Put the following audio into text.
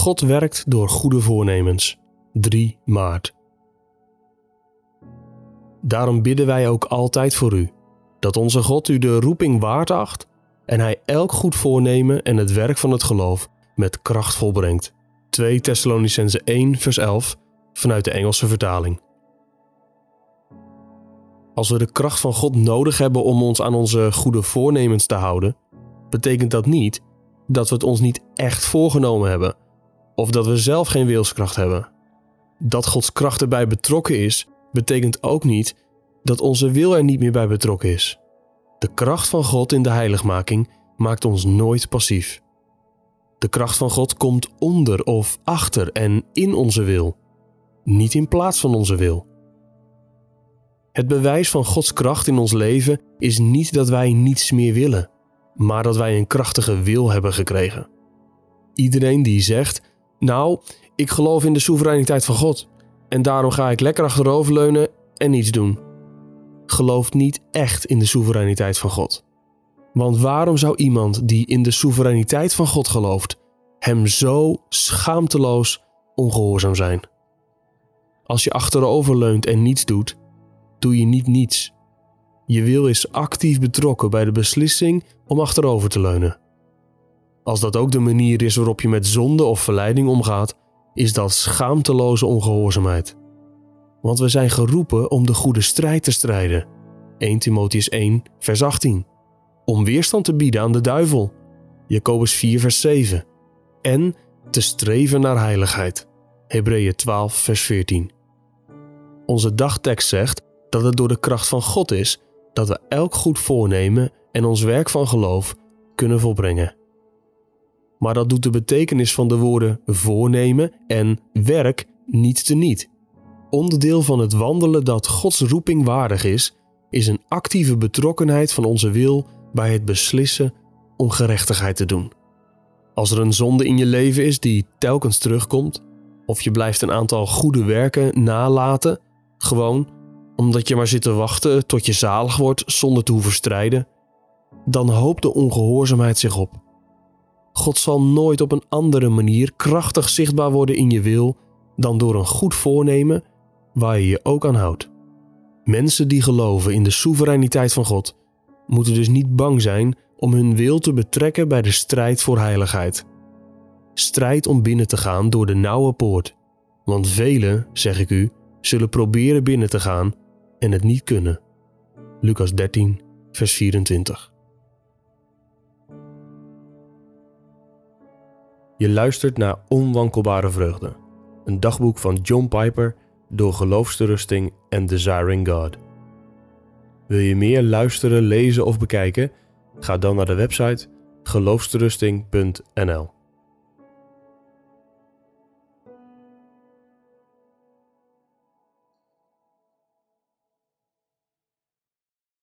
God werkt door goede voornemens. 3 maart. Daarom bidden wij ook altijd voor u, dat onze God u de roeping waard acht en hij elk goed voornemen en het werk van het geloof met kracht volbrengt. 2 Thessalonicense 1 vers 11 vanuit de Engelse vertaling. Als we de kracht van God nodig hebben om ons aan onze goede voornemens te houden, betekent dat niet dat we het ons niet echt voorgenomen hebben of dat we zelf geen wilskracht hebben. Dat Gods kracht erbij betrokken is, betekent ook niet dat onze wil er niet meer bij betrokken is. De kracht van God in de heiligmaking maakt ons nooit passief. De kracht van God komt onder of achter en in onze wil, niet in plaats van onze wil. Het bewijs van Gods kracht in ons leven is niet dat wij niets meer willen, maar dat wij een krachtige wil hebben gekregen. Iedereen die zegt: Nou, ik geloof in de soevereiniteit van God en daarom ga ik lekker achteroverleunen en niets doen, gelooft niet echt in de soevereiniteit van God. Want waarom zou iemand die in de soevereiniteit van God gelooft, hem zo schaamteloos ongehoorzaam zijn? Als je achteroverleunt en niets doet, doe je niet niets. Je wil is actief betrokken bij de beslissing om achterover te leunen. Als dat ook de manier is waarop je met zonde of verleiding omgaat, is dat schaamteloze ongehoorzaamheid. Want we zijn geroepen om de goede strijd te strijden. 1 Timotheus 1, vers 18. Om weerstand te bieden aan de duivel. Jacobus 4, vers 7. En te streven naar heiligheid. Hebreeën 12, vers 14. Onze dagtekst zegt dat het door de kracht van God is dat we elk goed voornemen en ons werk van geloof kunnen volbrengen. Maar dat doet de betekenis van de woorden voornemen en werk niet te niet. Onderdeel van het wandelen dat Gods roeping waardig is, is een actieve betrokkenheid van onze wil bij het beslissen om gerechtigheid te doen. Als er een zonde in je leven is die telkens terugkomt, of je blijft een aantal goede werken nalaten, gewoon omdat je maar zit te wachten tot je zalig wordt zonder te hoeven strijden, dan hoopt de ongehoorzaamheid zich op. God zal nooit op een andere manier krachtig zichtbaar worden in je wil dan door een goed voornemen waar je je ook aan houdt. Mensen die geloven in de soevereiniteit van God moeten dus niet bang zijn om hun wil te betrekken bij de strijd voor heiligheid. Strijd om binnen te gaan door de nauwe poort, want velen, zeg ik u, zullen proberen binnen te gaan en het niet kunnen. Lucas 13, vers 24. Je luistert naar Onwankelbare Vreugde, een dagboek van John Piper door Geloofsterusting en Desiring God. Wil je meer luisteren, lezen of bekijken? Ga dan naar de website geloofsterusting.nl.